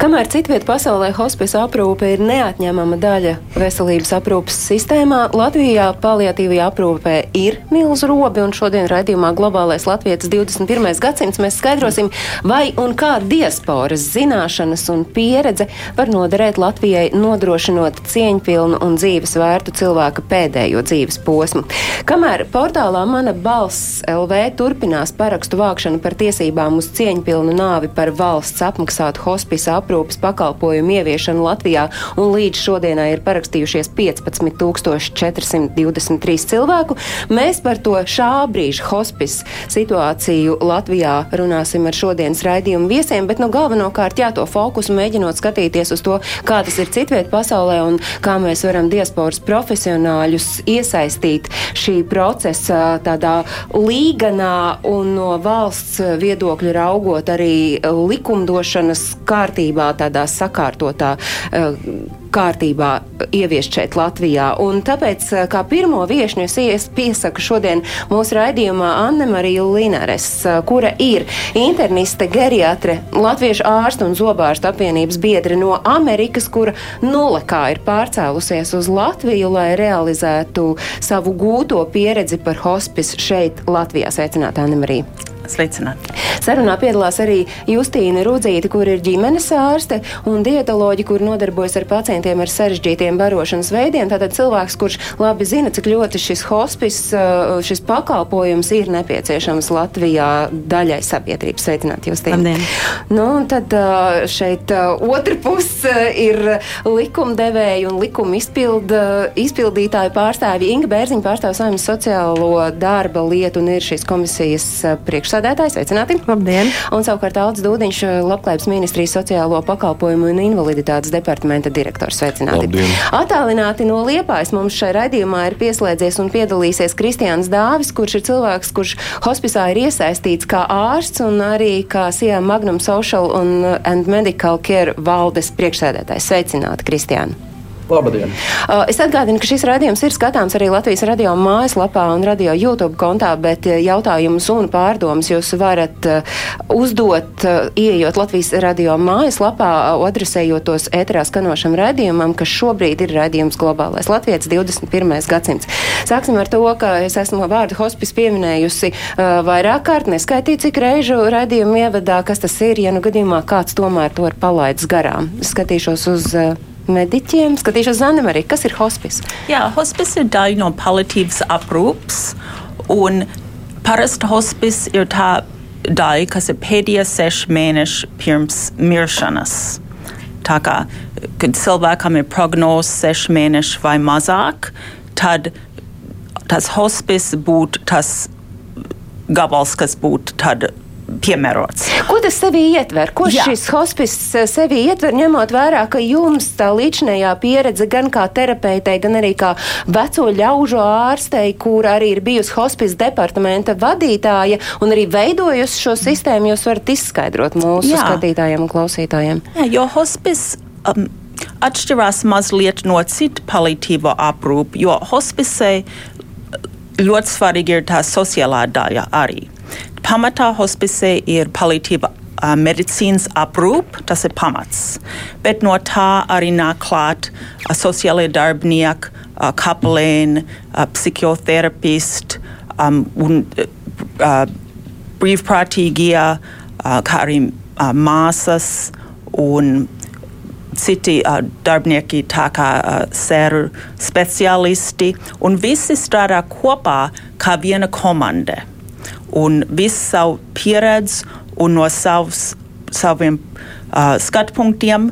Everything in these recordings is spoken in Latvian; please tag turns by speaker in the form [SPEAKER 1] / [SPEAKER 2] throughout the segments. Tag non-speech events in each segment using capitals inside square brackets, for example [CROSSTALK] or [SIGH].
[SPEAKER 1] Kamēr citviet pasaulē hospice aprūpe ir neatņemama daļa veselības aprūpes sistēmā, Latvijā paliatīvajā aprūpē ir milzu robi, un šodien raidījumā Globālais Latvijas 21. gadsimts mēs skaidrosim, vai un kā diasporas zināšanas un pieredze var noderēt Latvijai nodrošinot cieņpilnu un dzīves vērtu cilvēka pēdējo dzīves posmu. Kamēr portālā Mana balss LV turpinās parakstu vākšanu par tiesībām uz cieņpilnu nāvi par valsts apmaksātu hospice aprūpes pakalpojumu ieviešanu Latvijā, un līdz šodienai ir parakstījušies 15,423 cilvēku. Mēs par to šā brīža hospice situāciju Latvijā runāsim ar šodienas raidījumu viesiem, bet nu, galvenokārt jā, to fokusu mēģinot skatīties uz to, kā tas ir citviet pasaulē un kā mēs varam diasporas profesionāļus iesaistīt šī procesa tādā līganā un no valsts viedokļa raugot arī likumdošanas kārtībā, tādā sakārtotā uh, kārtībā ieviest šeit Latvijā. Un tāpēc, eh, kā pirmo viešņu, es ies, piesaku šodien mūsu raidījumā Anne-Mariju Linares, eh, kura ir interniste, geriatre, latviešu ārstu un zobārstu apvienības biedra no Amerikas, kura nulekā ir pārcēlusies uz Latviju, lai realizētu savu gūto pieredzi par hospice šeit Latvijā. Sveicināta Anne-Marija!
[SPEAKER 2] Sveicināti!
[SPEAKER 1] Sarunā piedalās arī Justīna Rudzīte, kur ir ģimenes ārste un dietoloģi, kur nodarbojas ar pacientiem ar sarežģītiem barošanas veidiem. Tātad cilvēks, kurš labi zina, cik ļoti šis hospice, šis pakalpojums ir nepieciešams Latvijā daļai sabiedrības. Sveicināti, Justīna! Nu, tad šeit otra puse ir likumdevēja un likuma izpilda, izpildītāju pārstāvji. Inga Bērziņa pārstāv saimnes sociālo darba lietu un ir šīs komisijas priekšsādētājs. Sveicināti!
[SPEAKER 2] Labdien!
[SPEAKER 1] Un savukārt Aldis Dūdiņš, Labklājības ministrijas sociālo pakalpojumu un invaliditātes departamenta direktors. Sveicināti!
[SPEAKER 3] Labdien.
[SPEAKER 1] Atālināti no Liepājas mums šai raidījumā ir pieslēdzies un piedalīsies Kristiāns Dāvis, kurš ir cilvēks, kurš hospicā ir iesaistīts kā ārsts un arī kā Sijā Magnum Social un and Medical Care valdes priekšsēdētājs. Sveicināti, Kristiāna!
[SPEAKER 4] Labdien!
[SPEAKER 1] Uh, es atgādinu, ka šis raidījums ir skatāms arī Latvijas radio mājaslapā un radio YouTube kontā, bet uh, jautājumus un pārdomas jūs varat uh, uzdot, ieejot Latvijas radio mājaslapā, adresējot tos ēterā skanošam raidījumam, kas šobrīd ir raidījums Globālais Latvijas 21. gadsimts. Sāksim ar to, ka es esmu vārdu hospis pieminējusi vairāk kārt, neskaitīju, cik reižu raidījumu ievadā, kas tas ir, ja nu gadījumā kāds tomēr to ir palaidis garām. Skatīšos uz uh, mediķiem. Skatīšos Zanam arī, kas ir hospice.
[SPEAKER 2] Jā, hospice ir daļa no paliatīvas aprūpes, un parasti hospice ir tā daļa, kas ir pēdējie seši mēneši pirms miršanas. Tā kā, kad cilvēkam ir prognoze seši mēneši vai mazāk, tad tas hospice būtu tas gabals, kas būtu tad piemērots.
[SPEAKER 1] Ko tas sevī ietver? Ko Jā. šis hospice sevī ietver, ņemot vērā, ka jums tā līdzinējā pieredze gan kā terapeitei, gan arī kā veco ļaužu ārstei, kur arī ir bijusi hospice departamenta vadītāja un arī veidojusi šo sistēmu, jūs varat izskaidrot mūsu Jā. skatītājiem un klausītājiem?
[SPEAKER 2] Jā, jo hospice. Um, Atšķirās mazliet no citu palīdzību aprūpi, jo hospicē ļoti svarīgi ir tā sociālā daļa arī pamatā hospicē ir palīdzība uh, medicīnas aprūpe, tas ir pamats. Bet no tā arī nāk klāt uh, sociālie darbinieki, uh, kapelēni, uh, psihoterapisti um, un uh, brīvprātīgie, uh, kā arī uh, māsas un citi uh, darbinieki, tā kā uh, sēru speciālisti, un visi strādā kopā kā viena komanda un visu savu pieredzi un no savs, saviem uh, skatu punktiem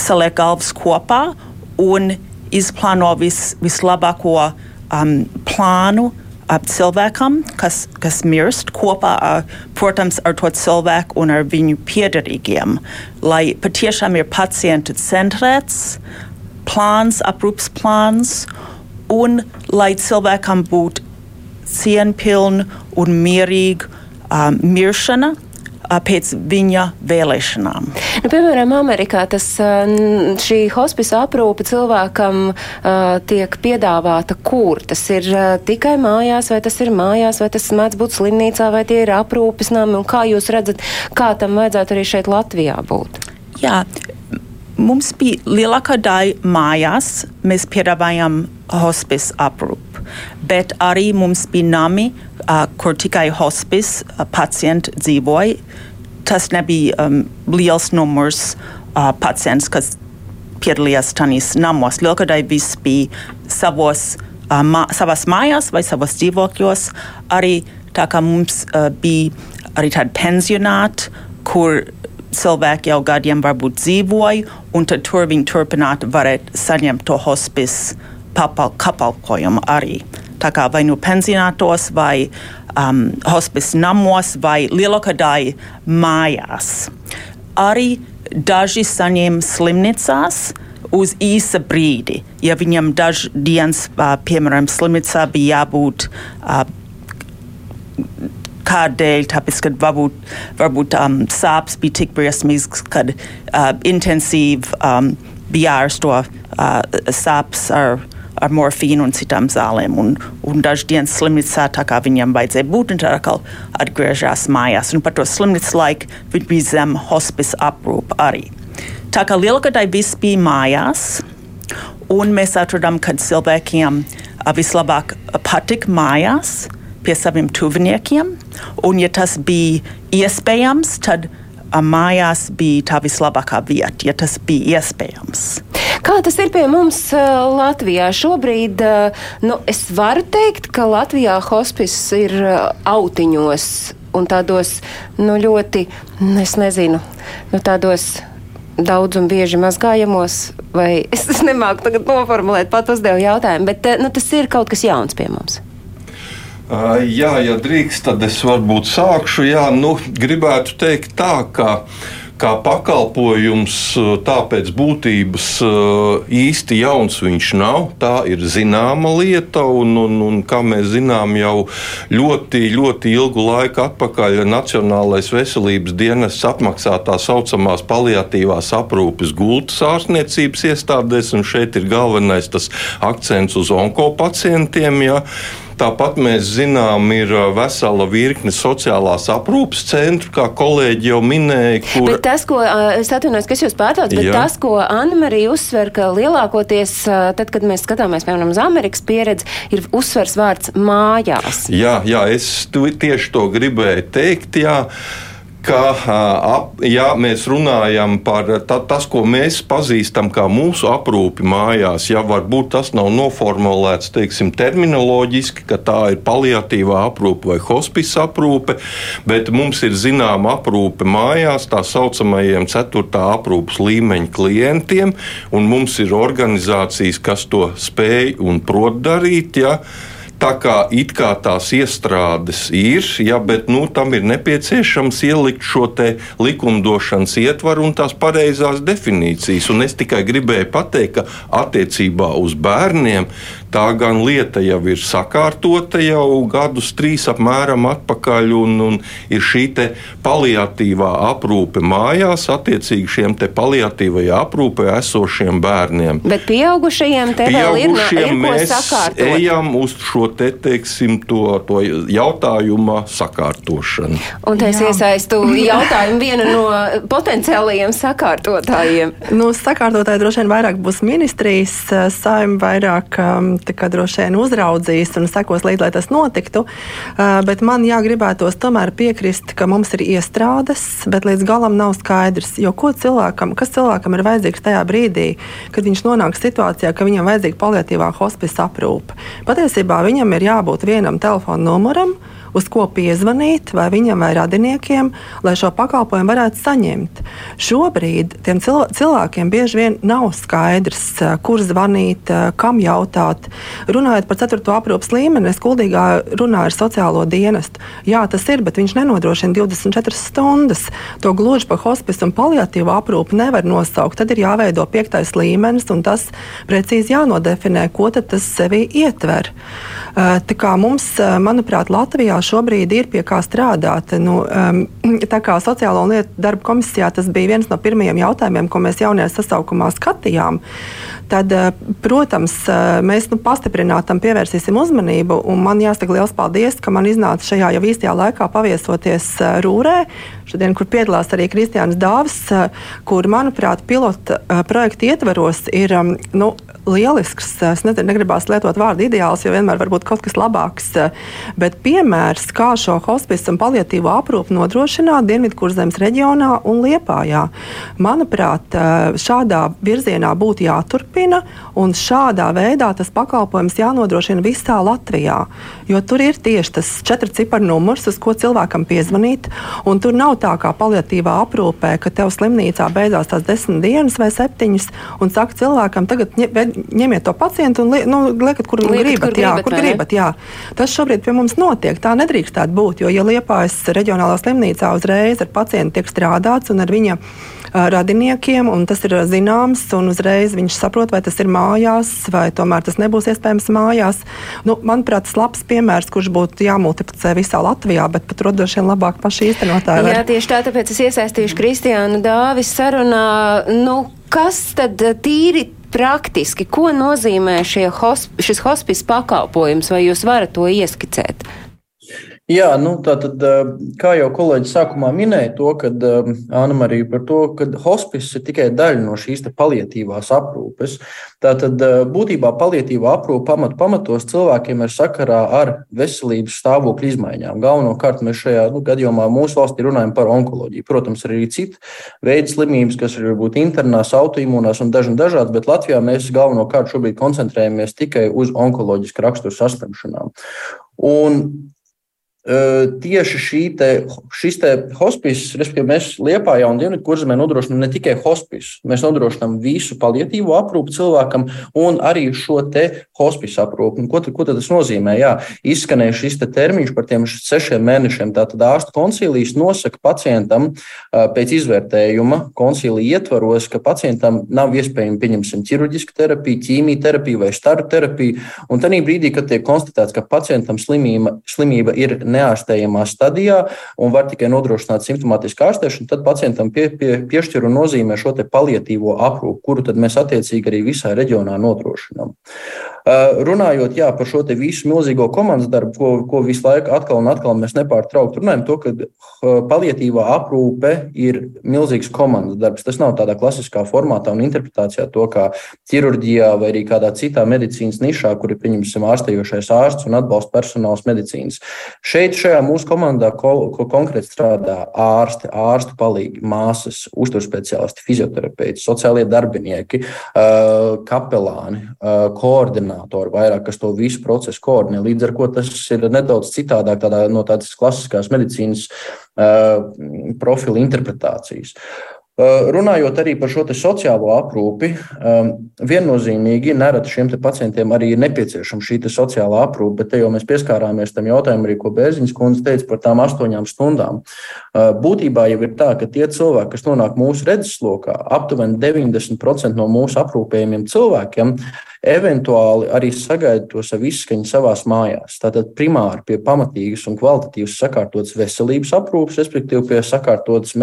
[SPEAKER 2] saliek galvas kopā un izplāno vis, vislabāko um, plānu ap cilvēkam, kas, kas mirst kopā, uh, protams, ar to cilvēku un ar viņu piedarīgiem, lai patiešām ir pacienta centrēts plāns, aprūpas plāns, un lai cilvēkam būtu cieņpilna un mierīga um, miršana pēc viņa vēlēšanām.
[SPEAKER 1] Nu, piemēram, Amerikā tas, šī hospisa aprūpe cilvēkam uh, tiek piedāvāta kur? Tas ir uh, tikai mājās, vai tas ir mājās, vai tas mēdz būt slimnīcā, vai tie ir aprūpes nami, un kā jūs redzat, kā tam vajadzētu arī šeit Latvijā būt?
[SPEAKER 2] Jā, mums bija lielākā daļa mājās, mēs piedāvājam hospice aprūpi, bet arī mums bija nami, uh, kur tikai hospice uh, pacienti dzīvoja. Tas nebija um, liels numurs uh, pacients, kas piedalījās tajos namos. Lielākā daļa viss bija savos, uh, mā, savās mājās vai savos dzīvokļos. Arī tā kā mums uh, bija arī tāda pensionāta, kur cilvēki jau gadiem varbūt dzīvoja, un tad tur viņi turpinātu varēt saņemt to hospice pakalpojumu arī. Tā kā vai nu pensionātos, vai um, hospice namos, vai lielākā daļa mājās. Arī daži saņem slimnīcās uz īsa brīdi. Ja viņam dažs dienas, piemēram, slimnīcā bija jābūt kādēļ, tāpēc, ka varbūt, varbūt um, sāpes bija tik briesmīgas, kad uh, intensīvi um, bija jārastro uh, sāpes ar, ar morfīnu un citām zālēm. Un, un dažas dienas slimnīcā tā kā viņam vajadzēja būt, un tad atkal atgriežas mājās. Un par to slimnīcas laiku viņi bija zem hospice aprūpa arī. Tā kā lielākā daļa viss bija mājās, un mēs atradām, ka cilvēkiem uh, vislabāk patika mājās pie saviem tuviniekiem, un, ja tas bija iespējams, tad mājās bija tā vislabākā vieta, ja tas bija iespējams.
[SPEAKER 1] Kā tas ir pie mums Latvijā? Šobrīd nu, es varu teikt, ka Latvijā hospice ir autiņos un tādos nu, ļoti, es nezinu, nu, tādos daudz un bieži mazgājamos, vai es, [LAUGHS] es nemāku tagad noformulēt, pat uzdevu jautājumu, bet nu, tas ir kaut kas jauns pie mums.
[SPEAKER 5] Jā, ja drīkst, tad es varbūt sākšu. Jā, nu, gribētu teikt tā, ka kā pakalpojums, tāpēc būtības īsti jauns viņš nav. Tā ir zināma lieta, un, un, un kā mēs zinām, jau ļoti, ļoti ilgu laiku atpakaļ Nacionālais veselības dienests apmaksā tā saucamās paliatīvās aprūpes gultas ārstniecības iestādēs, un šeit ir galvenais tas akcents uz onkopacientiem. Ja. Tāpat mēs zinām, ir vesela virkne sociālās aprūpes centru, kā kolēģi jau minēja.
[SPEAKER 1] Kur... Bet tas, ko es atvainojos, kas jūs pārtrauc, bet Jā. tas, ko Anna-Marija uzsver, ka lielākoties, tad, kad mēs skatāmies, piemēram, uz Amerikas pieredzi, ir uzsvers vārds mājās.
[SPEAKER 5] Jā, jā es tieši to gribēju teikt. Jā ka, ja mēs runājam par ta, tas, ko mēs pazīstam kā mūsu aprūpi mājās, ja varbūt tas nav noformulēts teiksim, terminoloģiski, ka tā ir paliatīvā aprūpe vai hospice aprūpe, bet mums ir zināma aprūpe mājās, tā saucamajiem ceturtā aprūpes līmeņa klientiem, un mums ir organizācijas, kas to spēj un prot darīt. Ja, Tā kā it kā tās iestrādes ir, ja, bet nu, tam ir nepieciešams ielikt šo likumdošanas ietvaru un tās pareizās definīcijas. Un es tikai gribēju pateikt, ka attiecībā uz bērniem tā gan lieta jau ir sakārtota jau gadus trīs apmēram atpakaļ, un, un ir šī paliatīvā aprūpe mājās, attiecīgi šiem paliatīvajā aprūpē esošiem bērniem.
[SPEAKER 1] Bet pieaugušajiem te vēl ir, ir ko sakārtot.
[SPEAKER 5] Ejam uz šo te, teiksim, to, to jautājuma sakārtošanu.
[SPEAKER 1] Un es Jā. iesaistu jautājumu vienu no potenciālajiem sakārtotājiem.
[SPEAKER 6] Nu, sakārtotāji droši vien vairāk būs ministrijas, saim vairāk um, droši vien uzraudzīs un sekos līdzi, lai tas notiktu. Bet man jāgribētos tomēr piekrist, ka mums ir iestrādes, bet līdz galam nav skaidrs, jo ko cilvēkam, kas cilvēkam ir vajadzīgs tajā brīdī, kad viņš nonāk situācijā, ka viņam vajadzīga paliatīvā hospice aprūpe. Patiesībā viņam ir jābūt vienam telefona numuram uz ko piezvanīt, vai viņam vai radiniekiem, lai šo pakalpojumu varētu saņemt. Šobrīd tiem cilvēkiem bieži vien nav skaidrs, eh, kur zvanīt, eh, kam jautāt. Runājot par 4. aprūpas līmeni, es kuldīgā runāju ar sociālo dienestu. Jā, tas ir, bet viņš nenodrošina 24 stundas. To gluži pa hospice un paliatīvu aprūpi nevar nosaukt. Tad ir jāveido piektais līmenis, un tas precīzi jānodefinē, ko tas sevi ietver. Eh, tā kā mums, manuprāt, Latvijā šobrīd ir pie kā strādāt. Nu, um, [CLEARS THROAT] tā kā sociālo lietu darba komisijā tas bija viens no pirmajiem jautājumiem, ko mēs jaunajā sasaukumā skatījām. Tad, protams, mēs nu, pastiprinātam pievērsīsim uzmanību. Man jāsaka liels paldies, ka man iznāca šajā jau īstajā laikā paviesoties Rūrē, šodien, kur piedalās arī Kristiāns Dāvis, kur, manuprāt, pilota projekta ietveros ir nu, lielisks. Es nezinu, negribās lietot vārdu ideāls, jo vienmēr var būt kaut kas labāks. Bet piemērs, kā šo hospice un paliatīvo aprūpu nodrošināt Dienvidkurzemes reģionā un Liepājā. Manuprāt, šādā virzienā būtu jāturpina, un šādā veidā tas pakalpojums jānodrošina visā Latvijā. Jo tur ir tieši tas četru ciparu numurs, uz ko cilvēkam piezvanīt. Tur nav tā kā paliatīvā aprūpē, ka tev slimnīcā beidzās tās desmit dienas vai septiņas, un saka cilvēkam, tagad ņemiet to pacientu un li, nu, liekat, kur liekat, gribat. Kur jā, gribat, kur gribat jā. Tas šobrīd pie mums notiek. Tā nedrīkstētu būt, jo, ja Liepājas reģionālā slimnīcā uzreiz ar pacientu tiek strādāts un ar viņa radiniekiem, un tas ir zināms, un uzreiz viņš saprot, vai tas ir mājās, vai tomēr tas nebūs iespējams mājās. Nu, manuprāt, tas labs piemērs, kurš būtu jāmultiplicē visā Latvijā, bet pat droši vien labāk paši īstenotāji.
[SPEAKER 1] Jā, tieši tā, tāpēc es iesaistīšu Kristiānu Dāvis sarunā. Nu, kas tad tīri praktiski, ko nozīmē hosp šis hospice pakalpojums, vai jūs varat to ieskicēt?
[SPEAKER 3] Jā, nu, tātad, eh, kā jau kolēģis sākumā minēja, to, kad Anna Marija par to, ka hospice ir tikai daļa no šīs palietīvās aprūpes. Tātad būtībā palietīvā aprūpe pamat pamatos cilvēkiem ir sakarā ar veselības stāvokļa izmaiņām. Galvenokārt mēs šajā nu, gadījumā mūsu valstī runājam par onkoloģiju. Protams, ir arī citi veidi slimības, kas ir varbūt internās, autoimūnās un dažni dažādas, bet Latvijā mēs galvenokārt šobrīd koncentrējamies tikai uz onkoloģisku raksturu saslimšanām. Un tieši šī te, šis te hospice, respektīvi, mēs Liepājā un Dienvidkurzemē nodrošinām ne tikai hospice, mēs nodrošinām visu palietīvo aprūpu cilvēkam un arī šo te hospice aprūpu. Ko, ko tad tas nozīmē? Jā, izskanēja šis te termiņš par tiem sešiem mēnešiem. Tātad ārstu koncīlijas nosaka pacientam pēc izvērtējuma koncīlija ietvaros, ka pacientam nav iespējama, pieņemsim, ķirurģiska terapija, ķīmija vai staru terapija. Un tajā brīdī, kad tiek konstatēts, ka pacientam slimība, slimība ir neārstējamā stadijā un var tikai nodrošināt simptomātisku ārstēšanu, tad pacientam pie, pie, piešķir un nozīmē šo palietīvo aprūpu, kuru mēs attiecīgi arī visā reģionā nodrošinām. Uh, runājot jā, par šo visu milzīgo komandas darbu, ko, ko visu laiku atkal un atkal mēs nepārtraukti runājam, to, ka uh, palietīvā aprūpe ir milzīgs komandas darbs. Tas nav tādā klasiskā formātā un interpretācijā, to kā ķirurģijā vai arī kādā citā medicīnas nišā, kur ir pieņemsim ārstējošais ārsts un atbalsta personāls medicīnas. Šeit, šajā mūsu komandā, ko, ko konkrēti strādā ārsti, ārstu palīgi, māsas, uzturspeciālisti, fizioterapeiti, sociālie darbinieki, uh, kapelāni, koordinātori koordinātori vairāk, kas to visu procesu koordinē. Līdz ar to tas ir nedaudz citādāk tādā, no tādas klasiskās medicīnas uh, profila interpretācijas. Uh, runājot arī par šo sociālo aprūpi, viennozīmīgi nereti šiem pacientiem arī ir nepieciešama šī sociālā aprūpe, bet te jau mēs pieskārāmies tam jautājumam, arī ko Bērziņas kundze teica par tām astoņām stundām. Būtībā jau ir tā, ka tie cilvēki, kas nonāk mūsu redzeslokā, aptuveni 90% no mūsu aprūpējumiem cilvēkiem, eventuāli arī sagaida to savu izskaņu savās mājās. Tātad primāri pie pamatīgas un kvalitatīvas sakārtotas veselības aprūpes, respektīvi pie sakārtotas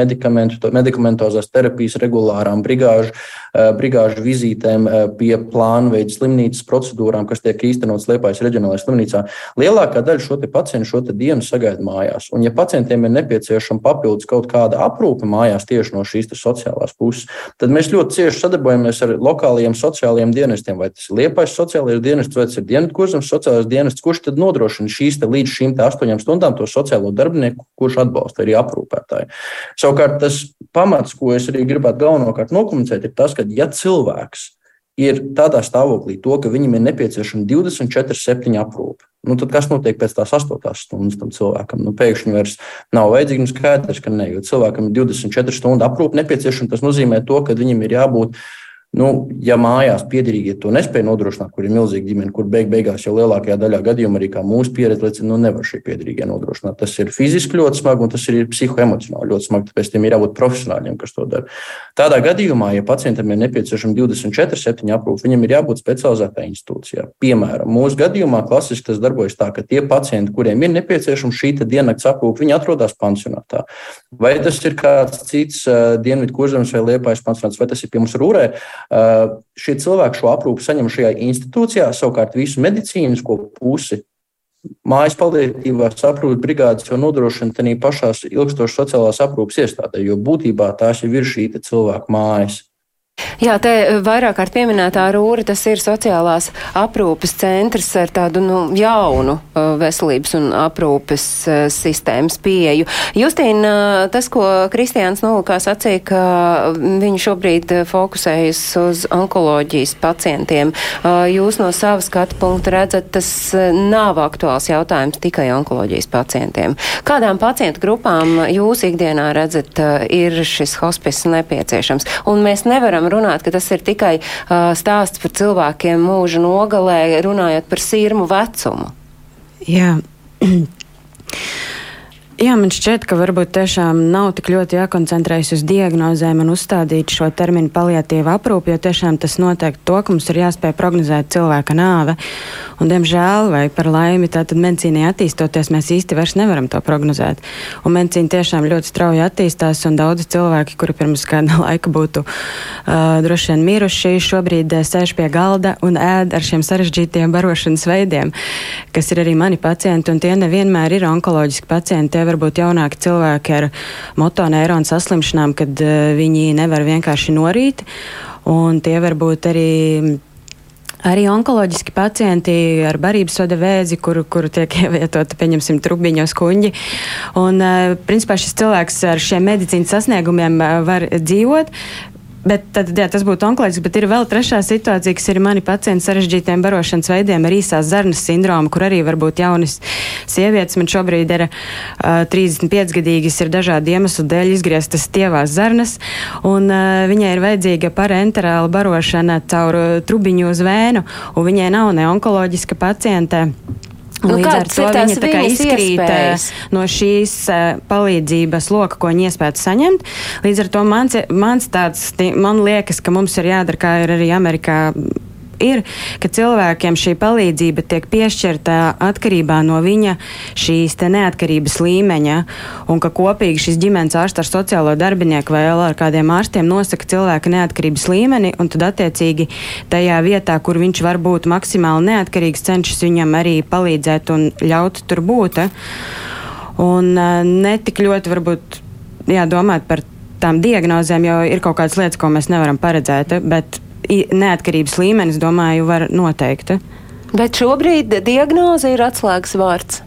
[SPEAKER 3] medikamentozās terapijas, regulārām brigāžu, eh, brigāžu vizītēm, eh, pie plānveida slimnīcas procedūrām, kas tiek īstenotas Liepājas reģionālajā slimnīcā. Lielākā daļa šo pacientu šo dienu sagaida mājās. Un, ja pacientiem ir nepieciešama papildus kaut kāda aprūpe mājās tieši no šīs sociālās puses, tad mēs ļoti cieši sadarbojamies ar lokālajiem sociālajiem dienestiem, vai tas Liepais sociālais dienests vai tas ir Dienvidkurzem sociālais dienests, kurš tad nodrošina šīs līdz šīm astoņām stundām to sociālo darbinieku, kurš atbalsta arī aprūpētāju. Savukārt tas pamats, ko es arī gribētu galvenokārt nokomunicēt, ir tas, ka ja cilvēks ir tādā stāvoklī, to, ka viņam ir nepieciešama 24-7 aprūpe. Nu, tad kas notiek pēc tās 8 stundas tam cilvēkam? Nu, pēkšņi vairs nav vajadzīgs, nu skaidrs, ka ne, jo cilvēkam ir 24 stundu aprūpe nepieciešama. Tas nozīmē to, ka viņam ir jābūt Nu, ja mājās piedarīgie to nespēja nodrošināt, kur ir milzīga ģimene, kur beig beigās jau lielākajā daļā gadījumā arī mūsu pieredze liecina, nu nevar šie piedarīgie nodrošināt. Tas ir fiziski ļoti smagi un tas ir psihoemocionāli ļoti smagi. Tāpēc tiem ir jābūt profesionāļiem, kas to dara. Tādā gadījumā, ja pacientam ir nepieciešama 24, 7 aprūpe, viņam ir jābūt specializētā institūcijā. Piemēram, mūsu gadījumā klasiski tas darbojas tā, ka tie pacienti, kuriem ir nepieciešama šī diennakts aprūpe, viņi atrodas pansionātā. Vai tas ir kāds cits uh, Dienvidu kurzemes vai Liepājas pansionāts, vai tas ir pie mums Rūrē? Šie cilvēki šo aprūpu saņem šajā institūcijā, savukārt visu medicīnisko pusi mājas palīdzības aprūpes brigādes jau nodrošina arī pašās ilgstošas sociālās aprūpes iestādē, jo būtībā tās jau ir šī cilvēku mājas.
[SPEAKER 1] Jā, te vairāk kārt pieminētā rūra, tas ir sociālās aprūpes centrs ar tādu nu, jaunu uh, veselības un aprūpes uh, sistēmas pieeju. Justīna, tas, ko Kristiāns Nolukā sacīja, ka viņi šobrīd fokusējas uz onkoloģijas pacientiem, jūs no savas skatu punkta redzat, tas nav aktuāls jautājums tikai onkoloģijas pacientiem. Kādām pacientu grupām jūs ikdienā redzat, ir šis hospice nepieciešams? Un mēs nevaram runāt, ka tas ir tikai uh, stāsts par cilvēkiem mūža nogalē, runājot par sirmu vecumu.
[SPEAKER 7] Jā. [CLEARS THROAT] [CLEARS THROAT] Jā, man šķiet, ka varbūt tiešām nav tik ļoti jākoncentrējas uz diagnozēm un uzstādīt šo terminu paliatīva aprūpe, jo tiešām tas noteikti to, ka mums ir jāspēj prognozēt cilvēka nāve. Un, diemžēl, vai par laimi, tātad medicīnai attīstoties, mēs īsti vairs nevaram to prognozēt. Un medicīna tiešām ļoti strauji attīstās, un daudzi cilvēki, kuri pirms kāda [LAUGHS] laika būtu uh, droši vien miruši, šobrīd uh, sēž pie galda un ēd ar šiem sarežģītiem barošanas veidiem, kas ir arī mani pacienti, un tie nevienmēr ir onkoloģiski pacienti varbūt jaunāki cilvēki ar motoneironu saslimšanām, kad uh, viņi nevar vienkārši norīt, un tie varbūt arī Arī onkoloģiski pacienti ar barības vada vēzi, kuru, kuru tiek [LAUGHS] ievietota, pieņemsim, trubiņos kuņģi. Un, principā, šis cilvēks ar šiem medicīnas sasniegumiem var dzīvot, Bet tad, jā, tas būtu onkoloģiski, bet ir vēl trešā situācija, kas ir mani pacienti sarežģītiem barošanas veidiem ar īsās zarnas sindromu, kur arī varbūt jaunas sievietes man šobrīd ir uh, 35 gadīgas, ir dažādi iemeslu dēļ izgrieztas tievās zarnas, un uh, viņai ir vajadzīga parenterāla barošana caur trubiņu uz vēnu, un viņai nav ne onkoloģiska paciente. Nu, Līdz ar to viņa tā kā izkrīt iespējas? no šīs uh, palīdzības loka, ko viņa iespētu saņemt. Līdz ar to mans, mans tāds, man liekas, ka mums ir jādara, kā ir arī Amerikā ir, ka cilvēkiem šī palīdzība tiek piešķirta atkarībā no viņa šīs neatkarības līmeņa, un ka kopīgi šis ģimenes ārsts ar sociālo darbinieku vai ar kādiem ārstiem nosaka cilvēka neatkarības līmeni, un tad attiecīgi tajā vietā, kur viņš var būt maksimāli neatkarīgs, cenšas viņam arī palīdzēt un ļaut tur būt. Un netik ļoti varbūt jā, domāt par tām diagnozēm, jo ir kaut kādas lietas, ko mēs nevaram paredzēt, bet neatkarības līmenis, domāju, var noteikt.
[SPEAKER 1] Bet šobrīd diagnoze ir atslēgas vārds.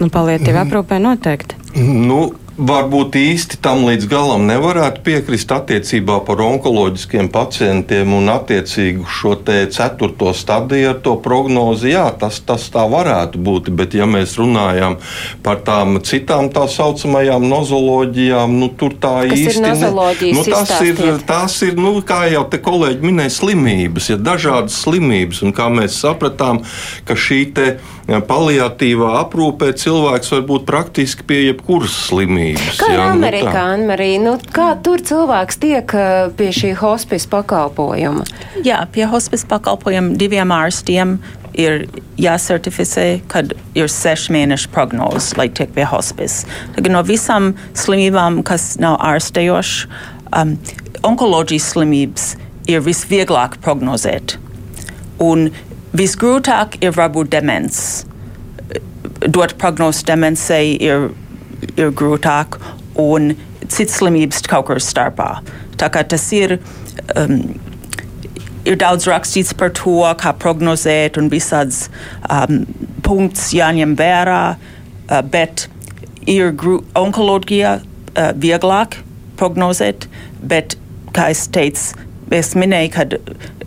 [SPEAKER 7] Nu, palietīva aprūpē noteikti.
[SPEAKER 5] Nu, varbūt īsti tam līdz galam nevarētu piekrist attiecībā par onkoloģiskiem pacientiem un attiecīgu šo ceturto stadiju ar to prognozi. Jā, tas, tas tā varētu būt, bet ja mēs runājam par tām citām tā saucamajām nozoloģijām, nu tur tā
[SPEAKER 1] Kas
[SPEAKER 5] īsti
[SPEAKER 1] ne, nu,
[SPEAKER 5] tas ir. Tas ir, nu, kā jau te kolēģi minēja, slimības, ir dažādas slimības, un kā mēs sapratām, ka šī te paliatīvā aprūpē cilvēks var būt praktiski pie jebkuras slimības.
[SPEAKER 1] Kā jā, Amerikā, nu, Anmarī, nu, kā tur cilvēks tiek pie šī hospice pakalpojuma?
[SPEAKER 2] Jā, pie hospice pakalpojuma diviem ārstiem ir jāsertificē, kad ir sešu mēnešu prognoze, lai tiek pie hospice. Tagad no visām slimībām, kas nav ārstējošas, um, onkoloģijas slimības ir visvieglāk prognozēt. Un Visgrūtāk ir varbūt demens. Dot prognozi demencei ir, ir grūtāk, un citas slimības kaut kur starpā. Tā kā tas ir. Um, ir daudz rakstīts par to, kā prognozēt, un visāds um, punkts jāņem vērā, uh, bet ir onkoloģija uh, vieglāk prognozēt, bet, kā es teicu, es minēju, ka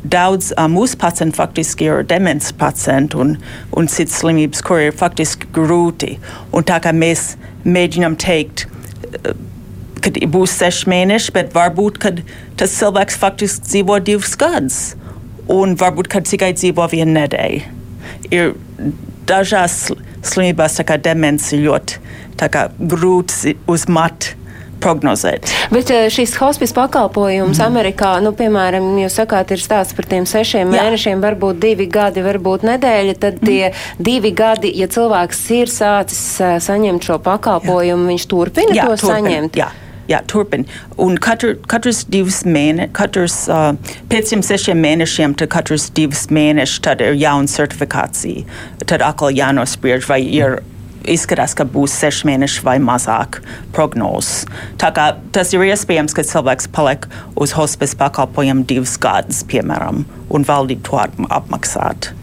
[SPEAKER 2] daudz uh, mūsu pacientu faktiski ir demens pacienti un, un citas slimības, kur ir faktiski grūti. Un tā kā mēs mēģinām teikt, uh, kad būs seši mēneši, bet varbūt tas cilvēks faktiski dzīvo divus gadus, un varbūt tikai dzīvo vienu nedēļu. Ir dažās slimībās, kā demence, ļoti grūti uzmat prognozēt.
[SPEAKER 1] Bet eh, šis hospice pakalpojums mm. Amerikā, nu, piemēram, jūs sakāt, ir stāsts par tiem sešiem Jā. mēnešiem, varbūt divi gadi, varbūt nedēļa, tad mm. tie divi gadi, ja cilvēks ir sācis uh, saņemt šo pakalpojumu, Jā. viņš turpina Jā, to turpin. saņemt.
[SPEAKER 2] Jā. Jā, turpin. Un katru, katrs divus mēnešus, katrs uh, pēc šiem sešiem mēnešiem, tad katrs divus mēnešus, tad ir jauna certifikācija. Tad atkal jānospriež, vai ir izskatās, ka būs seši mēneši vai mazāk prognozes. Tas ir iespējams, ka cilvēks paliek uz hospice pakalpojumu divus gadus, piemēram, un valdība to apmaksāt.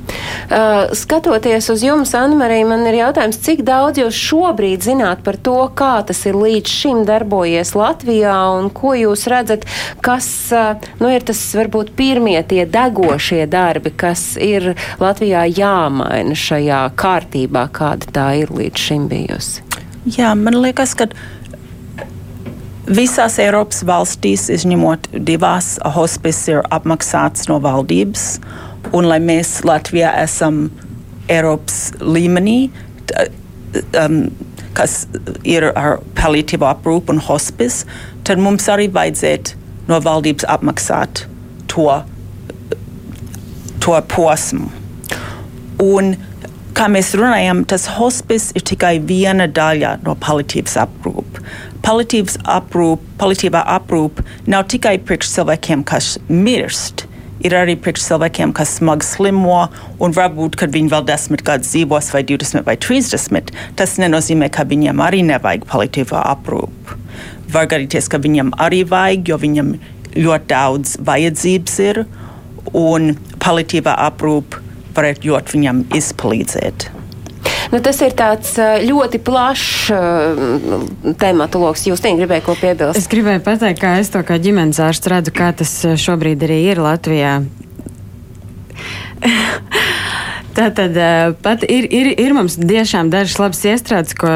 [SPEAKER 1] Uh, skatoties uz jums, Anna-Marija, man ir jautājums, cik daudz jūs šobrīd zināt par to, kā tas ir līdz šim darbojies Latvijā un ko jūs redzat, kas uh, nu, ir tas varbūt pirmie tie degošie darbi, kas ir Latvijā jāmaina šajā kārtībā, kāda tā ir līdz šim bijusi?
[SPEAKER 2] Jā, man liekas, ka Visās Eiropas valstīs, izņemot divās, hospice ir apmaksāts no valdības. Un, lai mēs Latvijā esam Eiropas līmenī, um, kas ir ar palīdzību aprūpu un hospice, tad mums arī vajadzētu no valdības apmaksāt to, to posmu. Un, kā mēs runājam, tas hospice ir tikai viena daļa no palīdzības aprūpes aprūp, palīdzīvā aprūpe nav tikai priekš cilvēkiem, kas mirst. Ir arī priekš cilvēkiem, kas smagi slimo, un varbūt, kad viņi vēl desmit gadus dzīvos, vai 20 vai 30, tas nenozīmē, ka viņiem arī nevajag palīdzīvā aprūpe. Var gadīties, ka viņam arī vajag, jo viņam ļoti daudz vajadzības ir, un palīdzīvā aprūpe varētu viņam izpalīdzēt.
[SPEAKER 1] Nu, tas ir tāds ļoti plašs uh, tematu lokus. Jūs tiem gribējāt ko piebilst?
[SPEAKER 7] Es gribēju pateikt, kā es to kā ģimenes ārsts redzu, kā tas šobrīd arī ir Latvijā. [LAUGHS] Tātad pat ir, ir, ir mums tiešām dažas labas iestrādes, ko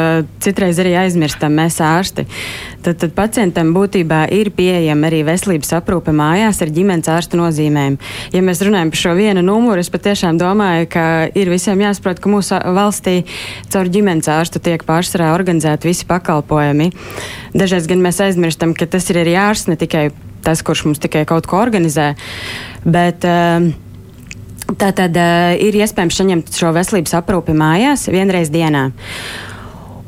[SPEAKER 7] citreiz arī aizmirstam mēs ārsti. Tad, tad pacientam būtībā ir pieejama arī veselības aprūpe mājās ar ģimenes ārsta nozīmēm. Ja mēs runājam par šo vienu numuru, es patiešām domāju, ka ir visiem jāsaprot, ka mūsu valstī caur ģimenes ārstu tiek pārsvarā organizēti visi pakalpojumi. Dažreiz gan mēs aizmirstam, ka tas ir arī ārsts, ne tikai tas, kurš mums tikai kaut ko organizē. Bet, uh, Tā tad uh, ir iespējams saņemt šo veselības aprūpi mājās vienreiz dienā.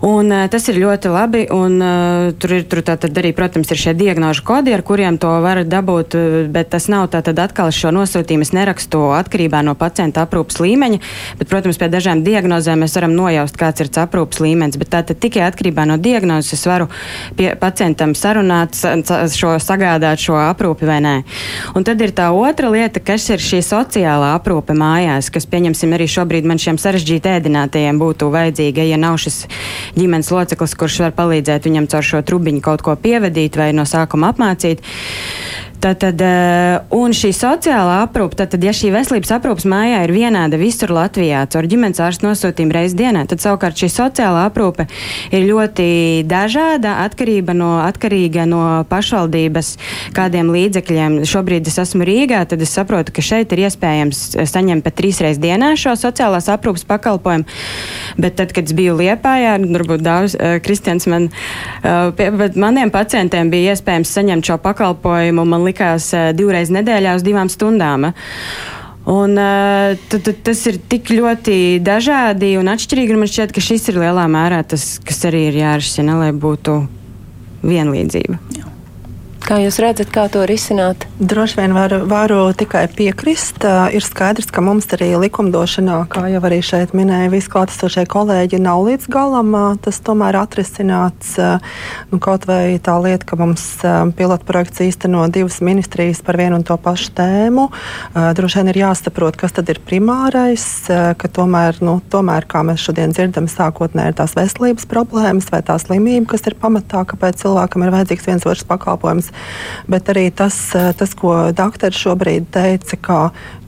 [SPEAKER 7] Un, uh, tas ir ļoti labi. Un, uh, tur ir tur arī, protams, ir šie diagnožu kodi, ar kuriem to var dabūt. Bet tas nav tātad atkal šo nosūtījumu. Es nerakstu atkarībā no pacienta aprūpas līmeņa. Bet, protams, pie dažām diagnozēm mēs varam nojaust, kāds ir aprūpas līmenis. Bet tātad tikai atkarībā no diagnozes es varu pie pacientam sarunāt, šo, sagādāt šo aprūpi vai nē. Un tad ir tā otra lieta, kas ir šī sociālā aprūpe mājās, kas, pieņemsim, arī šobrīd man šiem sarežģīti ēdinātajiem būtu vajadzīga, ja nav šis ģimenes loceklis, kurš var palīdzēt viņam caur šo trubiņu kaut ko pievedīt vai no sākuma apmācīt. Tātad, eh, un šī sociālā aprūpe, tad, ja šī veselības aprūpes mājā ir vienāda visur Latvijā, caur ģimenes ārstu nosūtījumu reizes dienā, tad savukārt šī sociālā aprūpe ir ļoti dažāda, atkarība no, atkarīga no pašvaldības kādiem līdzekļiem. Šobrīd es esmu Rīgā, tad es saprotu, ka šeit ir iespējams saņemt pat trīs reizes dienā šo sociālās aprūpes pakalpojumu, bet tad, kad es biju Liepājā, varbūt daudz, uh, Kristians man, uh, pie, bet maniem pacientiem bija iespējams saņemt šo pakalpojumu. Man likās eh, divreiz nedēļā uz divām stundām. Un, uh, t, t, tas ir tik ļoti dažādi un atšķirīgi. Un man šķiet, ka šis ir lielā mērā tas, kas arī ir jārisina, lai būtu vienlīdzība. Jā.
[SPEAKER 1] Kā jūs redzat, kā to risināt?
[SPEAKER 6] Droši vien varu, varu tikai piekrist. Ir skaidrs, ka mums arī likumdošanā, kā jau arī šeit minēja visi klātesošie kolēģi, nav līdz galam tas tomēr atrisināts. Nu, kaut vai tā lieta, ka mums pilotprojekts īsteno divas ministrijas par vienu un to pašu tēmu. Droši vien ir jāsaprot, kas tad ir primārais, ka tomēr, nu, tomēr kā mēs šodien dzirdam, sākotnēji ir tās veselības problēmas vai tā slimība, kas ir pamatā, kāpēc cilvēkam ir vajadzīgs viens otrs pakalpojums bet arī tas, tas tas, ko doktori šobrīd teica, ka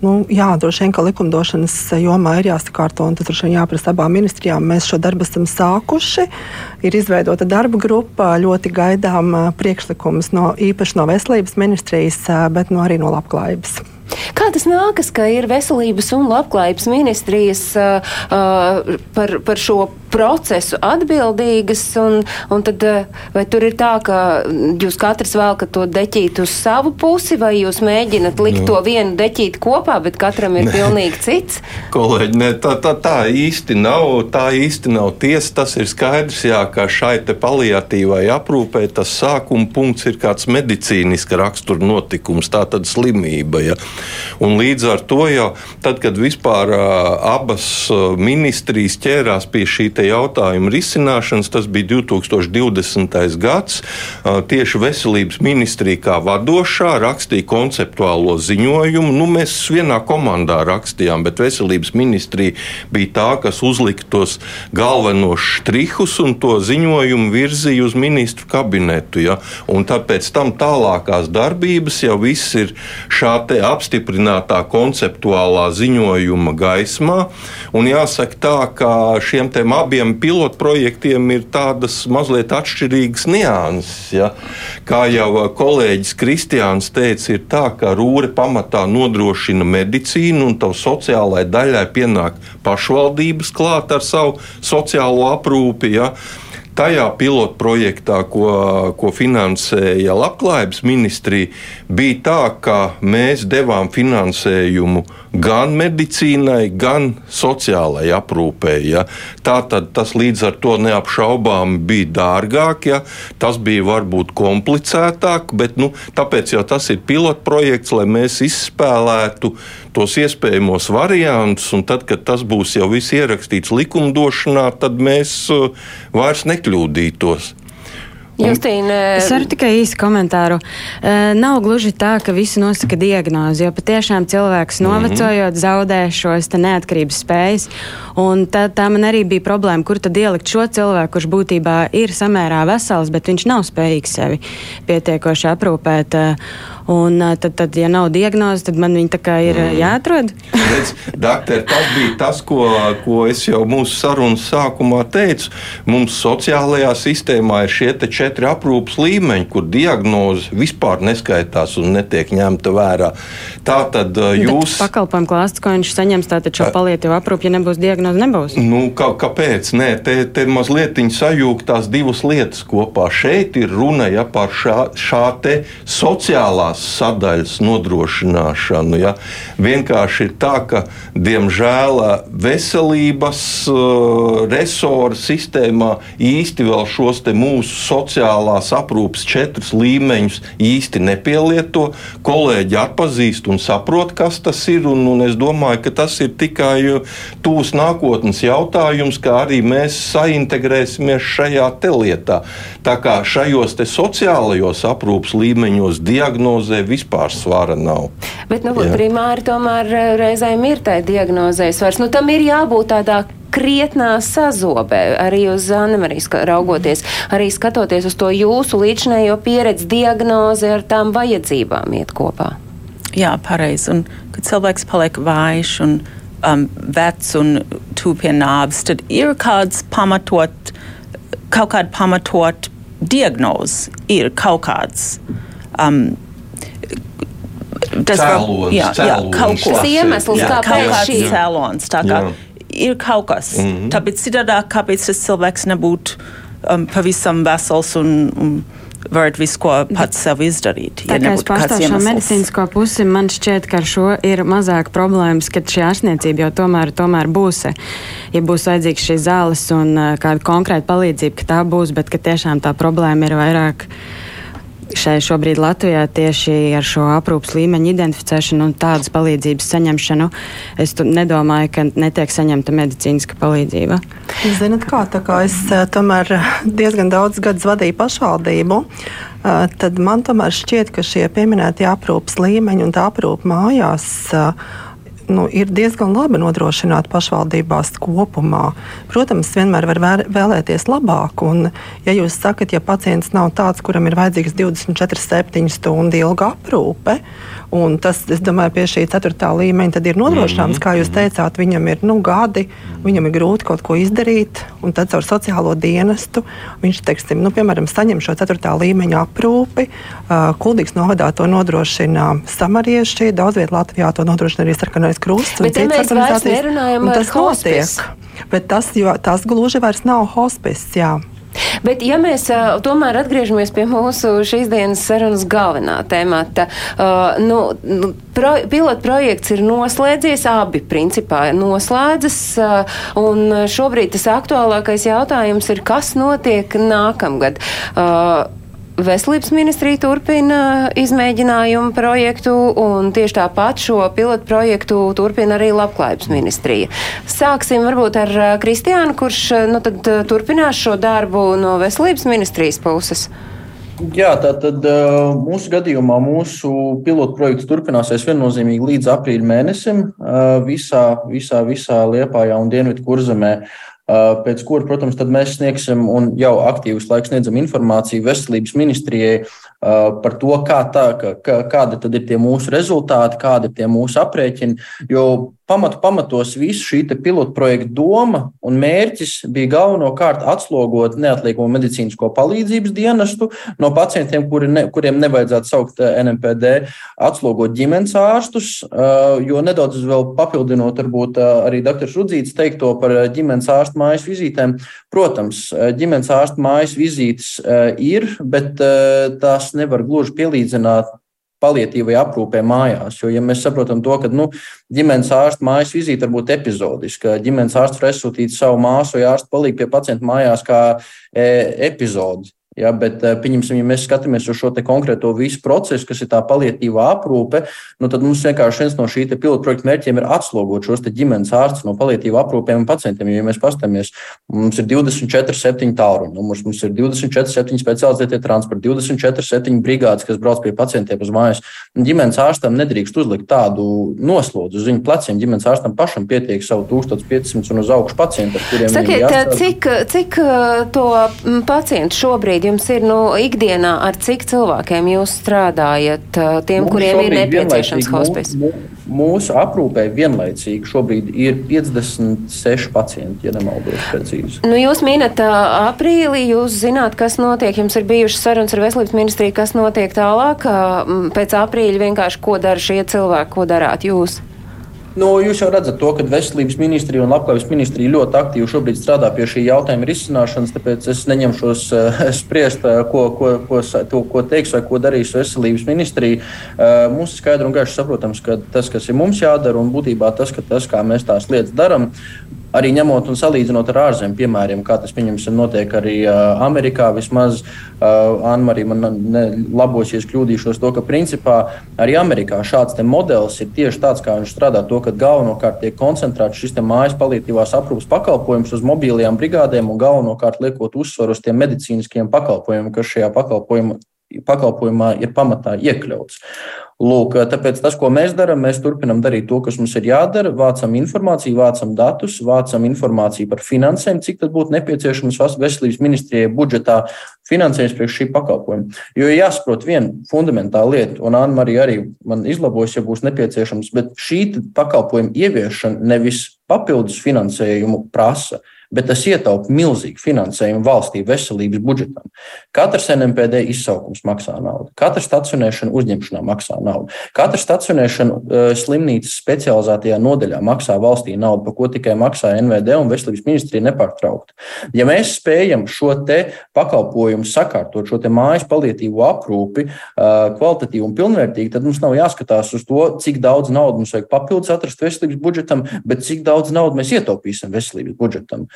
[SPEAKER 6] nu, jā, droši vien, ka likumdošanas jomā ir jāsakārto un tas droši vien jāprasa abām ministrijām. Mēs šo darbu esam sākuši. Ir izveidota darba grupa, ļoti gaidām priekšlikumus no īpaši no veselības ministrijas, bet no arī no labklājības.
[SPEAKER 1] Kā tas nākas, ka ir veselības un labklājības ministrijas uh, uh, par, par šo procesu atbildīgas, un, un tad uh, vai tur ir tā, ka jūs katrs vēlkat to deķīt uz savu pusi, vai jūs mēģinat likt nu. to vienu deķīt kopā, bet katram ir ne. pilnīgi cits? [LAUGHS]
[SPEAKER 5] Kolēģi, ne, tā, tā, tā īsti nav, tā īsti nav tiesa. Tas ir skaidrs, jā, ka šai te paliatīvai aprūpē tas sākuma punkts ir kāds medicīniska rakstura notikums, tā tad slimība. Ja. Un līdz ar to jau tad, kad vispār abas ministrijas ķērās pie šī jautājuma risināšanas, tas bija 2020. gads. Tieši veselības ministrija kā vadošā rakstīja konceptuālo ziņojumu. Nu, mēs vienā komandā rakstījām, bet veselības ministrija bija tā, kas uzlika tos galvenos štrihus un to ziņojumu virzīja uz ministru kabinetu. Ja? Un tāpēc tam tālākās darbības jau viss ir šā apstiprinātā konceptuālā ziņojuma gaismā. Un jāsaka tā, ka šiem abiem pilotprojektiem ir tādas mazliet atšķirīgas nianses. Ja? Kā jau kolēģis Kristiāns teica, ir tā, ka rūre pamatā nodrošina medicīnu un tavu sociālai daļai pienāk pašvaldības klāt ar savu sociālo aprūpi. Ja? Tajā pilotprojektā, ko, ko finansēja Labklājības ministrija, bija tā, ka mēs devām finansējumu gan medicīnai, gan sociālai aprūpei. Ja. Tā tad tas līdz ar to neapšaubāmi bija dārgāk, ja. tas bija varbūt komplicētāk, bet nu, tāpēc jau tas ir pilotprojekts, lai mēs izspēlētu tos iespējamos variantus, un tad, kad tas būs jau viss ierakstīts likumdošanā, tad mēs uh, vairs nekļūdītos.
[SPEAKER 1] Justīna.
[SPEAKER 7] Es varu tikai īsi komentāru. Uh, nav gluži tā, ka visi nosaka diagnozi, jo patiešām cilvēks mhm. novecojot, mm -hmm. zaudē šos neatkarības spējas. Un tā, tā man arī bija problēma, kur tad ielikt šo cilvēku, kurš būtībā ir samērā vesels, bet viņš nav spējīgs sevi pietiekoši aprūpēt. Uh, Un tad, tad, ja nav diagnoze, tad man viņa tā kā ir mm. jāatrod. [LAUGHS]
[SPEAKER 5] Redz, doktor, tas bija tas, ko, ko es jau mūsu sarunas sākumā teicu. Mums sociālajā sistēmā ir šie četri aprūpas līmeņi, kur diagnoze vispār neskaitās un netiek ņemta vērā. Tā tad jūs.
[SPEAKER 7] Pakalpojumu klāsts, ko viņš saņems, tātad šo palietīvu aprūpu, ja nebūs diagnoze, nebūs.
[SPEAKER 5] Nu, kā, kāpēc? Nē, te, te mazliet sajūgtās divas lietas kopā. Šeit ir runa ja, par šā, šā te sociālās sadaļas nodrošināšanu. Ja? Vienkārši ir tā, ka diemžēl veselības uh, resora sistēmā īsti vēl šos mūsu sociālās aprūpes četrus līmeņus īsti nepielieto. Kolēģi atpazīst un saprot, kas tas ir. Un, un es domāju, ka tas ir tikai tūs nākotnes jautājums, kā arī mēs saintegrēsimies šajā lietā. Tā kā šajos sociālajos aprūpes līmeņos diagnoze diagnozē vispār svara nav.
[SPEAKER 1] Bet nu, primāri tomēr eh, reizēm ir tā diagnozē svars. Nu, tam ir jābūt tādā krietnā sazobē, arī uz Annemarijas raugoties, arī skatoties uz to jūsu līdzinējo pieredzi, diagnozi ar tām vajadzībām iet kopā.
[SPEAKER 2] Jā, pareizi. Un kad cilvēks paliek vājš un um, vecs un tuvu pie nāves, tad ir kāds pamatot, kaut kāda pamatot diagnoze, ir kaut kāds. Um,
[SPEAKER 5] tas cēlonis, jā, jā, kaut
[SPEAKER 1] kas iemesls, kāpēc šī
[SPEAKER 2] cēlonis. Tā kā jā. ir kaut kas. Mm -hmm. Tāpēc citādāk, kāpēc tas cilvēks nebūtu um, pavisam vesels un, un varat visu, ko pats sev izdarīt.
[SPEAKER 7] Ja tā kā es pārstāvu šo medicīnisko pusi, man šķiet, ka ar šo ir mazāk problēmas, ka šī ārstniecība jau tomēr, tomēr būs. Ja būs vajadzīgs šīs zāles un uh, kāda konkrēta palīdzība, ka tā būs, bet ka tiešām tā problēma ir vairāk šai šobrīd Latvijā tieši ar šo aprūpas līmeņu identificēšanu un tādas palīdzības saņemšanu, es nedomāju, ka netiek saņemta medicīniska palīdzība.
[SPEAKER 6] Zinat kā, tā kā es eh, tomēr diezgan daudz gadus vadīju pašvaldību, eh, tad man tomēr šķiet, ka šie pieminētie aprūpas līmeņi un tā aprūpa mājās uh, nu, ir diezgan labi nodrošināta pašvaldībās kopumā. Protams, vienmēr var vēlēties labāk. Un, ja jūs sakat, ja pacients nav tāds, kuram ir vajadzīgs 24-7 stundu ilga aprūpe, Un tas, es domāju, pie šī ceturtā līmeņa ir nodrošināms, mm -hmm. kā jūs teicāt, viņam ir nu, gadi, viņam ir grūti kaut ko izdarīt, un tad caur sociālo dienestu viņš, teiksim, nu, piemēram, saņem šo ceturtā līmeņa aprūpi. Uh, Kuldīgs novadā to nodrošina samarieši, daudz vietā Latvijā to nodrošina arī sarkanais krusts.
[SPEAKER 1] Bet ja mēs vairs nerunājam
[SPEAKER 6] tas notiek. Bet tas, jo, tas gluži vairs nav hospice. Jā.
[SPEAKER 1] Bet, ja mēs uh, tomēr atgriežamies pie mūsu šīs dienas sarunas galvenā temata, uh, nu, pro, pilota projekts ir noslēdzies, abi principā ir noslēdzas, uh, un šobrīd tas aktuālākais jautājums ir, kas notiek nākamgad. Uh, Veselības ministrija turpina izmēģinājumu projektu, un tieši tāpat šo pilotu projektu turpina arī Labklājības ministrija. Sāksim varbūt ar Kristiānu, kurš nu, turpinās šo darbu no Veselības ministrijas puses.
[SPEAKER 3] Jā, tātad mūsu gadījumā mūsu pilotu projekts turpināsies viennozīmīgi līdz aprīļa mēnesim visā, visā, visā Liepājā un Dienvidu kurzemē. Pēc kura, protams, mēs sniegsim un jau aktīvus laikus sniedzam informāciju veselības ministrijai par to, kā tā, kā, kādi ir tie mūsu rezultāti, kādi ir tie mūsu aprēķini. Jo pamatu pamatos visu šī pilotu projekta doma un mērķis bija galvenokārt atslogot neatliekamo medicīnisko palīdzības dienestu no pacientiem, kuri ne, kuriem nevajadzētu saukt eh, NMPD, atslogot ģimenes ārstus, eh, jo nedaudz vēl papildinot varbūt eh, arī dr. Rudzīts teikto par ģimenes ārstu mājas vizītēm. Protams, ģimenes ārstu mājas vizītes ir, bet tās nevar gluži pielīdzināt palietīvai aprūpē mājās. Jo, ja mēs saprotam to, ka nu, ģimenes ārsta mājas vizīte var būt epizodiska, ģimenes ārsts var aizsūtīt savu māsu vai ārstu palīdzību pie pacienta mājās kā e, epizodi. Ja, bet, eh, pieņemsim, ja mēs skatāmies uz šo konkrēto visu procesu, kas ir tā palietīvā aprūpe, nu, tad mums vienkārši viens no šī pilotu projekta mērķiem ir atslogot šos ģimenes ārstus no palietīvā aprūpēm un pacientiem. Jo, ja mēs paskatāmies, mums ir 24, 7 tālruņi, numurs, mums ir 24, 7 specializētie transporti, 24, 7 brigādes, kas brauc pie pacientiem uz mājas. Ģimenes ārstam nedrīkst uzlikt tādu noslodzi uz viņu pleciem. Ģimenes ārstam pašam pietiek savu 1500 un uz augšu pacientu,
[SPEAKER 1] ar kuriem Sakiet, cik, cik uh, to pacientu šobrīd jums ir nu, ikdienā, ar cik cilvēkiem jūs strādājat, tiem, mums kuriem ir nepieciešams hospice?
[SPEAKER 3] Mūsu, aprūpē vienlaicīgi šobrīd ir 56 pacienti, ja nemaldos precīzi.
[SPEAKER 1] Nu, jūs minat aprīlī, jūs zināt, kas notiek, jums ir bijušas sarunas ar veselības ministriju, kas notiek tālāk, pēc aprīļa vienkārši, ko dara šie cilvēki, ko darāt jūs?
[SPEAKER 3] Nu, jūs jau redzat, to, ka Veselības ministrija un Labklājības ministrija ļoti aktīvi šobrīd strādā pie šī jautājuma risināšanas. Tāpēc es neņemšos uh, spriest, uh, ko, ko, ko, to, ko teiks vai ko darīs Veselības ministrija. Uh, mums ir skaidri un gaiši saprotams, ka tas, kas ir mums jādara, un būtībā tas, tas kā mēs tās lietas darām, arī ņemot un salīdzinot ar ārzemju piemēriem, kā tas notiek arī uh, Amerikā. Vismaz uh, Anna-Marija man ne, labos, ja kļūdīšos, to, ka principā arī Amerikā šāds modelis ir tieši tāds, kā viņš strādā. To, ka galvenokārt tiek koncentrēts šis mājas palīdzības aprūpas pakalpojums uz mobilajām brigādēm un galvenokārt liekot uzsvaru uz tiem medicīniskiem pakalpojumiem, kas šajā pakalpojumā pakalpojumā ir pamatā iekļauts. Lūk, tāpēc tas, ko mēs darām, mēs turpinām darīt to, kas mums ir jādara. Vācam informāciju, vācam datus, vācam informāciju par finansēm, cik tas būtu nepieciešams veselības ministrijai budžetā finansējums priekš šī pakalpojuma. Jo jāsaprot viena fundamentāla lieta, un Anna Marija arī man izlabos, ja būs nepieciešams, bet šī pakalpojuma ieviešana nevis papildus finansējumu prasa bet tas ietaupa milzīgu finansējumu valstī veselības budžetam. Katrs NMPD izsaukums maksā naudu, katra stacionēšana uzņemšanā maksā naudu, katra stacionēšana uh, slimnīcas specializētajā nodaļā maksā valstī naudu, par ko tikai maksā NVD un veselības ministrija nepārtraukti. Ja mēs spējam šo pakalpojumu sakārtot, šo mājas palietīvo aprūpi uh, kvalitatīvi un pilnvērtīgi, tad mums nav jāskatās uz to, cik daudz naudas mums vajag papildus atrast veselības budžetam, bet cik daudz naudas mēs ietaupīsim veselības budžetam.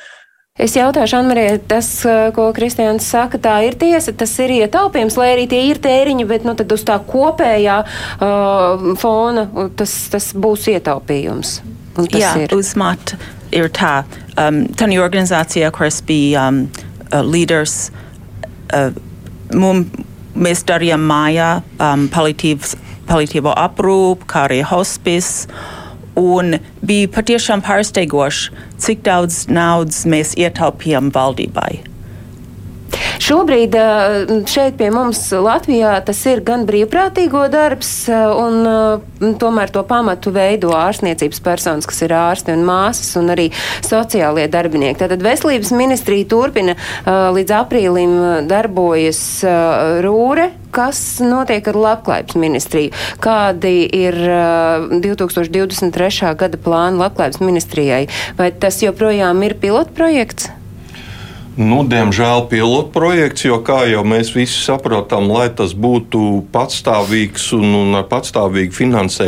[SPEAKER 1] Es jautāšu, Anmarijai, tas, ko Kristians saka, tā ir tiesa, tas ir ietaupījums, lai arī tie ir tēriņi, bet nu, uz tā kopējā uh, fona tas, tas būs ietaupījums.
[SPEAKER 2] Jā, ir. uz mat ir tā. Um, Tani organizācijā, kuras bija um, uh, līderis, uh, mum, mēs darījām mājā um, palītīvo aprūpu, kā arī hospice. Un bija patiešām pārsteidzoši, cik daudz naudas mēs ietaupījām valdībai.
[SPEAKER 1] Šobrīd šeit pie mums Latvijā tas ir gan brīvprātīgo darbs, un tomēr to pamatu veido ārstniecības personas, kas ir ārsti un māsas, un arī sociālie darbinieki. Tātad veselības ministrija turpina līdz aprīlim darbojas Rūre, kas notiek ar labklājības ministriju? Kādi ir uh, 2023. gada plāni labklājības ministrijai? Vai tas joprojām ir pilotprojekts?
[SPEAKER 5] Nu, diemžēl pilotprojekts, jo kā jau mēs visi saprotam, lai tas būtu patstāvīgs un, un ar patstāvīgu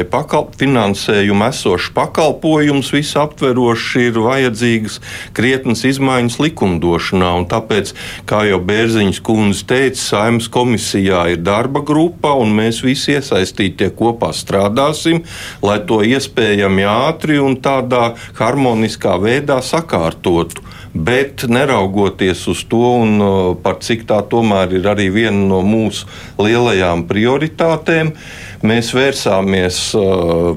[SPEAKER 5] pakal, finansējumu esošs pakalpojums, visaptverošs, ir vajadzīgas krietnas izmaiņas likumdošanā. Tāpēc, kā jau Bērziņas kundze teica, saimnes komisijā ir darba grupa, un mēs visi iesaistītie kopā strādāsim, lai to iespējami ātri un tādā harmoniskā veidā sakārtotu. Bet neraugoties uz to, un par cik tā tomēr ir arī viena no mūsu lielajām prioritātēm, mēs vērsāmies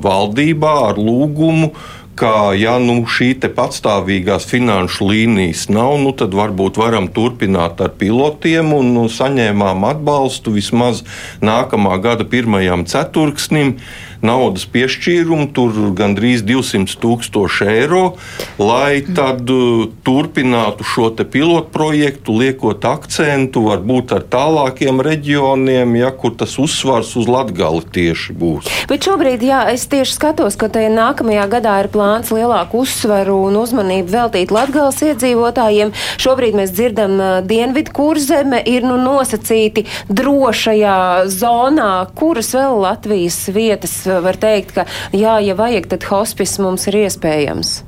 [SPEAKER 5] valdībā ar lūgumu ka, ja nu, šī patstāvīgās finanšu līnijas nav, nu, tad varbūt varam turpināt ar pilotiem un nu, saņēmām atbalstu vismaz nākamā gada pirmajam ceturksnim naudas piešķīrumu, tur gandrīz 200 tūkstoši eiro, lai tad uh, turpinātu šo pilotu projektu, liekot akcentu varbūt ar tālākiem reģioniem, ja kur tas uzsvars uz latgali tieši būs.
[SPEAKER 1] Bet šobrīd, jā, es tieši skatos, ka tajā nākamajā gadā ir plāns lielāku uzsvaru un uzmanību veltīt latgales iedzīvotājiem. Šobrīd mēs dzirdam, uh, dienvidu kurzeme ir nu nosacīti drošajā zonā, kuras vēl Latvijas vietas var teikt, ka jā, ja vajag, tad hospis mums ir iespējams.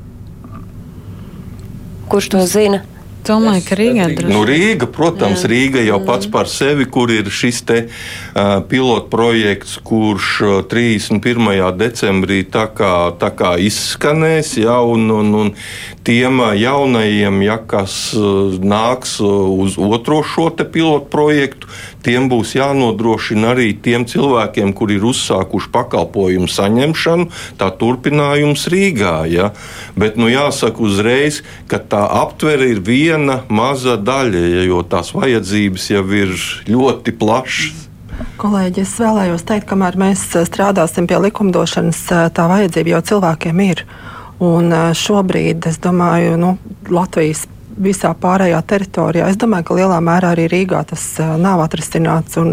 [SPEAKER 1] Kurš to zina?
[SPEAKER 7] Domāju, ka Rīgā ir
[SPEAKER 5] nu, Rīga, protams, Jā. Rīga jau pats par sevi, kur ir šis te uh, pilotprojekts, kurš uh, 31. decembrī tā kā, tā kā izskanēs, ja, un, un, un tiem jaunajiem, ja, kas nāks uz otro šo te pilotprojektu, tiem būs jānodrošina arī tiem cilvēkiem, kuri ir uzsākuši pakalpojumu saņemšanu, tā turpinājums Rīgā. Ja. Bet nu, jāsaka uzreiz, ka tā aptvere ir viena maza daļa, jo tās vajadzības jau ir ļoti plašas.
[SPEAKER 6] Kolēģi, es vēlējos teikt, kamēr mēs strādāsim pie likumdošanas, tā vajadzība jau cilvēkiem ir. Un šobrīd, es domāju, nu, Latvijas visā pārējā teritorijā. Es domāju, ka lielā mērā arī Rīgā tas nav atrisināts un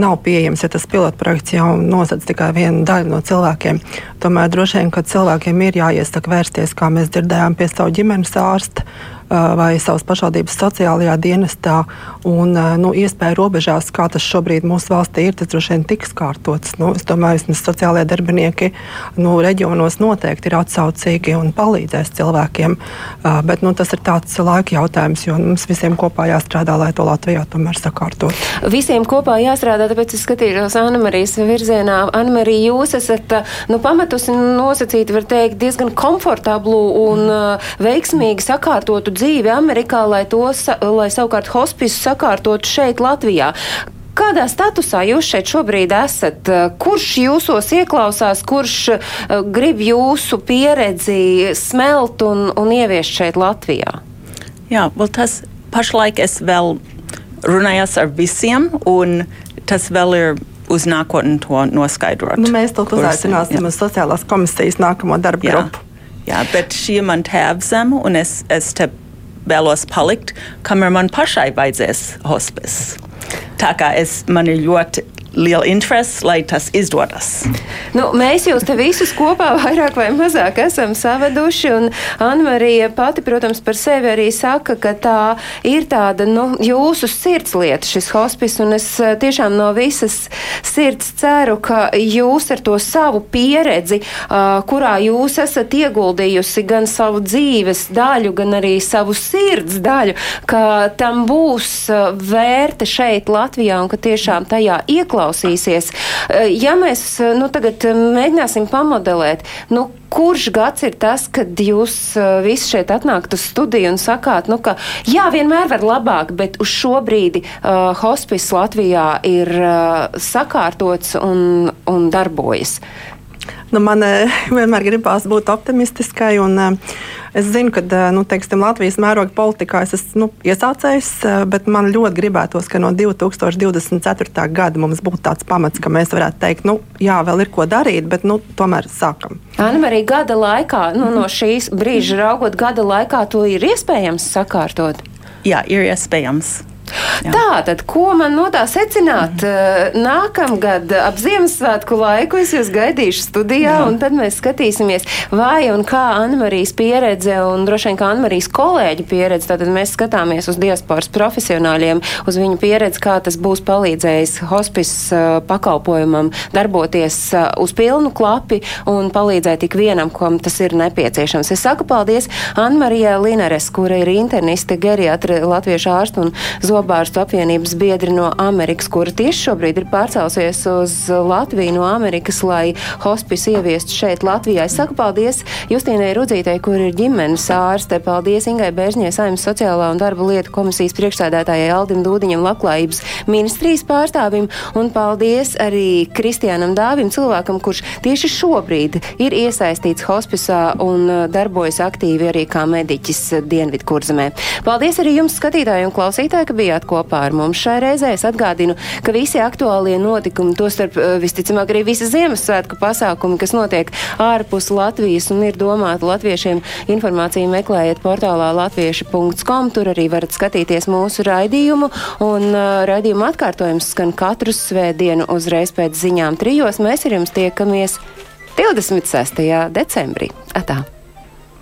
[SPEAKER 6] nav pieejams, ja tas pilotprojekts jau nosedz tikai vienu daļu no cilvēkiem. Tomēr droši vien, ka cilvēkiem ir jāiesaka vērsties, kā mēs dzirdējām, pie savu ģimenes ārsta vai savas pašvaldības sociālajā dienestā. Un, nu, iespēja robežās, kā tas šobrīd mūsu valstī ir, tas droši vien tiks kārtots. Nu, es domāju, ka sociālajie darbinieki nu, reģionos noteikti ir atsaucīgi un palīdzēs cilvēkiem. Bet nu, tas ir tāds laika jautājums, jo mums visiem kopā jāstrādā, lai to Latvijā tomēr sakārtot.
[SPEAKER 1] Visiem kopā jāstrādā, tāpēc es skatījos Anna-Marijas virzienā. Anna-Marija, jūs esat nu, pamatusi nosacīti, var teikt, diezgan komfortablu un veiksmīgi sakārtotu dzīvi Amerikā, lai, to, lai savukārt hospisu sakārtotu šeit Latvijā. Kādā statusā jūs šeit šobrīd esat? Kurš jūsos ieklausās, kurš uh, grib jūsu pieredzi smelt un, un ieviest šeit Latvijā?
[SPEAKER 2] Jā, well, tas pašlaik es vēl runājos ar visiem, un tas vēl ir uz nākotni to noskaidrot.
[SPEAKER 6] Nu, mēs to uzaicināsim uz sociālās komisijas nākamo darbu
[SPEAKER 2] jā.
[SPEAKER 6] grupu.
[SPEAKER 2] Jā, bet šī ir man tēvzeme, un es, es te vēlos palikt, kamēr man pašai vajadzēs hospice. Tā kā es, man ir ļoti liela interese, lai tas izdodas.
[SPEAKER 1] Nu, mēs jūs te visus kopā [LAUGHS] vairāk vai mazāk esam saveduši, un Anna-Marija pati, protams, par sevi arī saka, ka tā ir tāda, nu, jūsu sirdslieta šis hospis, un es eh, tiešām no visas sirds ceru, ka jūs ar to savu pieredzi, uh, kurā jūs esat ieguldījusi gan savu dzīves daļu, gan arī savu sirds daļu, ka tam būs vērte šeit Latvijā un ka tiešām tajā ieklausīties ieklausīsies. Eh, ja mēs eh, nu, tagad eh, mēģināsim pamodelēt, nu, kurš gads ir tas, kad jūs visi šeit atnākat uz studiju un sakāt, nu, ka jā, vienmēr var labāk, bet uz šo brīdi uh, hospice Latvijā ir uh, sakārtots un, un darbojas?
[SPEAKER 6] Nu, man eh, [LAUGHS] vienmēr gribās būt optimistiskai. Un, eh, es zinu, ka eh, nu, teiksim, Latvijas mēroga politikā es esmu nu, iesācējis, bet man ļoti gribētos, ka no 2024. gada mums būtu tāds pamats, ka mēs varētu teikt, nu, jā, vēl ir ko darīt, bet nu, tomēr sākam.
[SPEAKER 1] Anna, arī gada laikā, nu, no šīs brīža raugot, gada laikā to ir iespējams sakārtot.
[SPEAKER 2] Jā, ir iespējams.
[SPEAKER 1] Jā. Tā tad, ko man no tā secināt? Mm. Nākamgad ap Ziemassvētku laiku es jūs gaidīšu studijā, Jā. un tad mēs skatīsimies, vai un kā Anmarijas pieredze un droši vien kā Anmarijas kolēģi pieredze. Tad mēs skatāmies uz diasporas profesionāļiem, uz viņu pieredzi, kā tas būs palīdzējis hospice uh, pakalpojumam darboties uz pilnu klapi un palīdzēt ik vienam, kam tas ir nepieciešams. Es saku paldies Anmarijai Lineres, kura ir interniste, geriatra, latviešu ārstu un zobu zobārstu apvienības biedri no Amerikas, kura tieši šobrīd ir pārcelsies uz Latviju no Amerikas, lai hospice ieviestu šeit Latvijā. Es saku paldies Justīnai Rudzītei, kur ir ģimenes ārste. Paldies Ingai Bērzņai, Saimnes sociālā un darba lietu komisijas priekšsēdētājai Aldim Dūdiņam, labklājības ministrijas pārstāvim. Un paldies arī Kristiānam Dāvim, cilvēkam, kurš tieši šobrīd ir iesaistīts hospicā un uh, darbojas aktīvi arī kā mediķis Dienvidkurzemē. Paldies arī jums, skatītāji un klausītāji, ka bijāt kopā ar mums šai reizē. Es atgādinu, ka visi aktuālie notikumi, tostarp eh, visticamāk arī visi Ziemassvētku pasākumi, kas notiek ārpus Latvijas un ir domāti latviešiem, informāciju meklējiet portālā latvieši.com. Tur arī varat skatīties mūsu raidījumu, un uh, raidījuma atkārtojums skan katru svētdienu uzreiz pēc ziņām trijos. Mēs ar jums tiekamies 26. decembrī. Atā!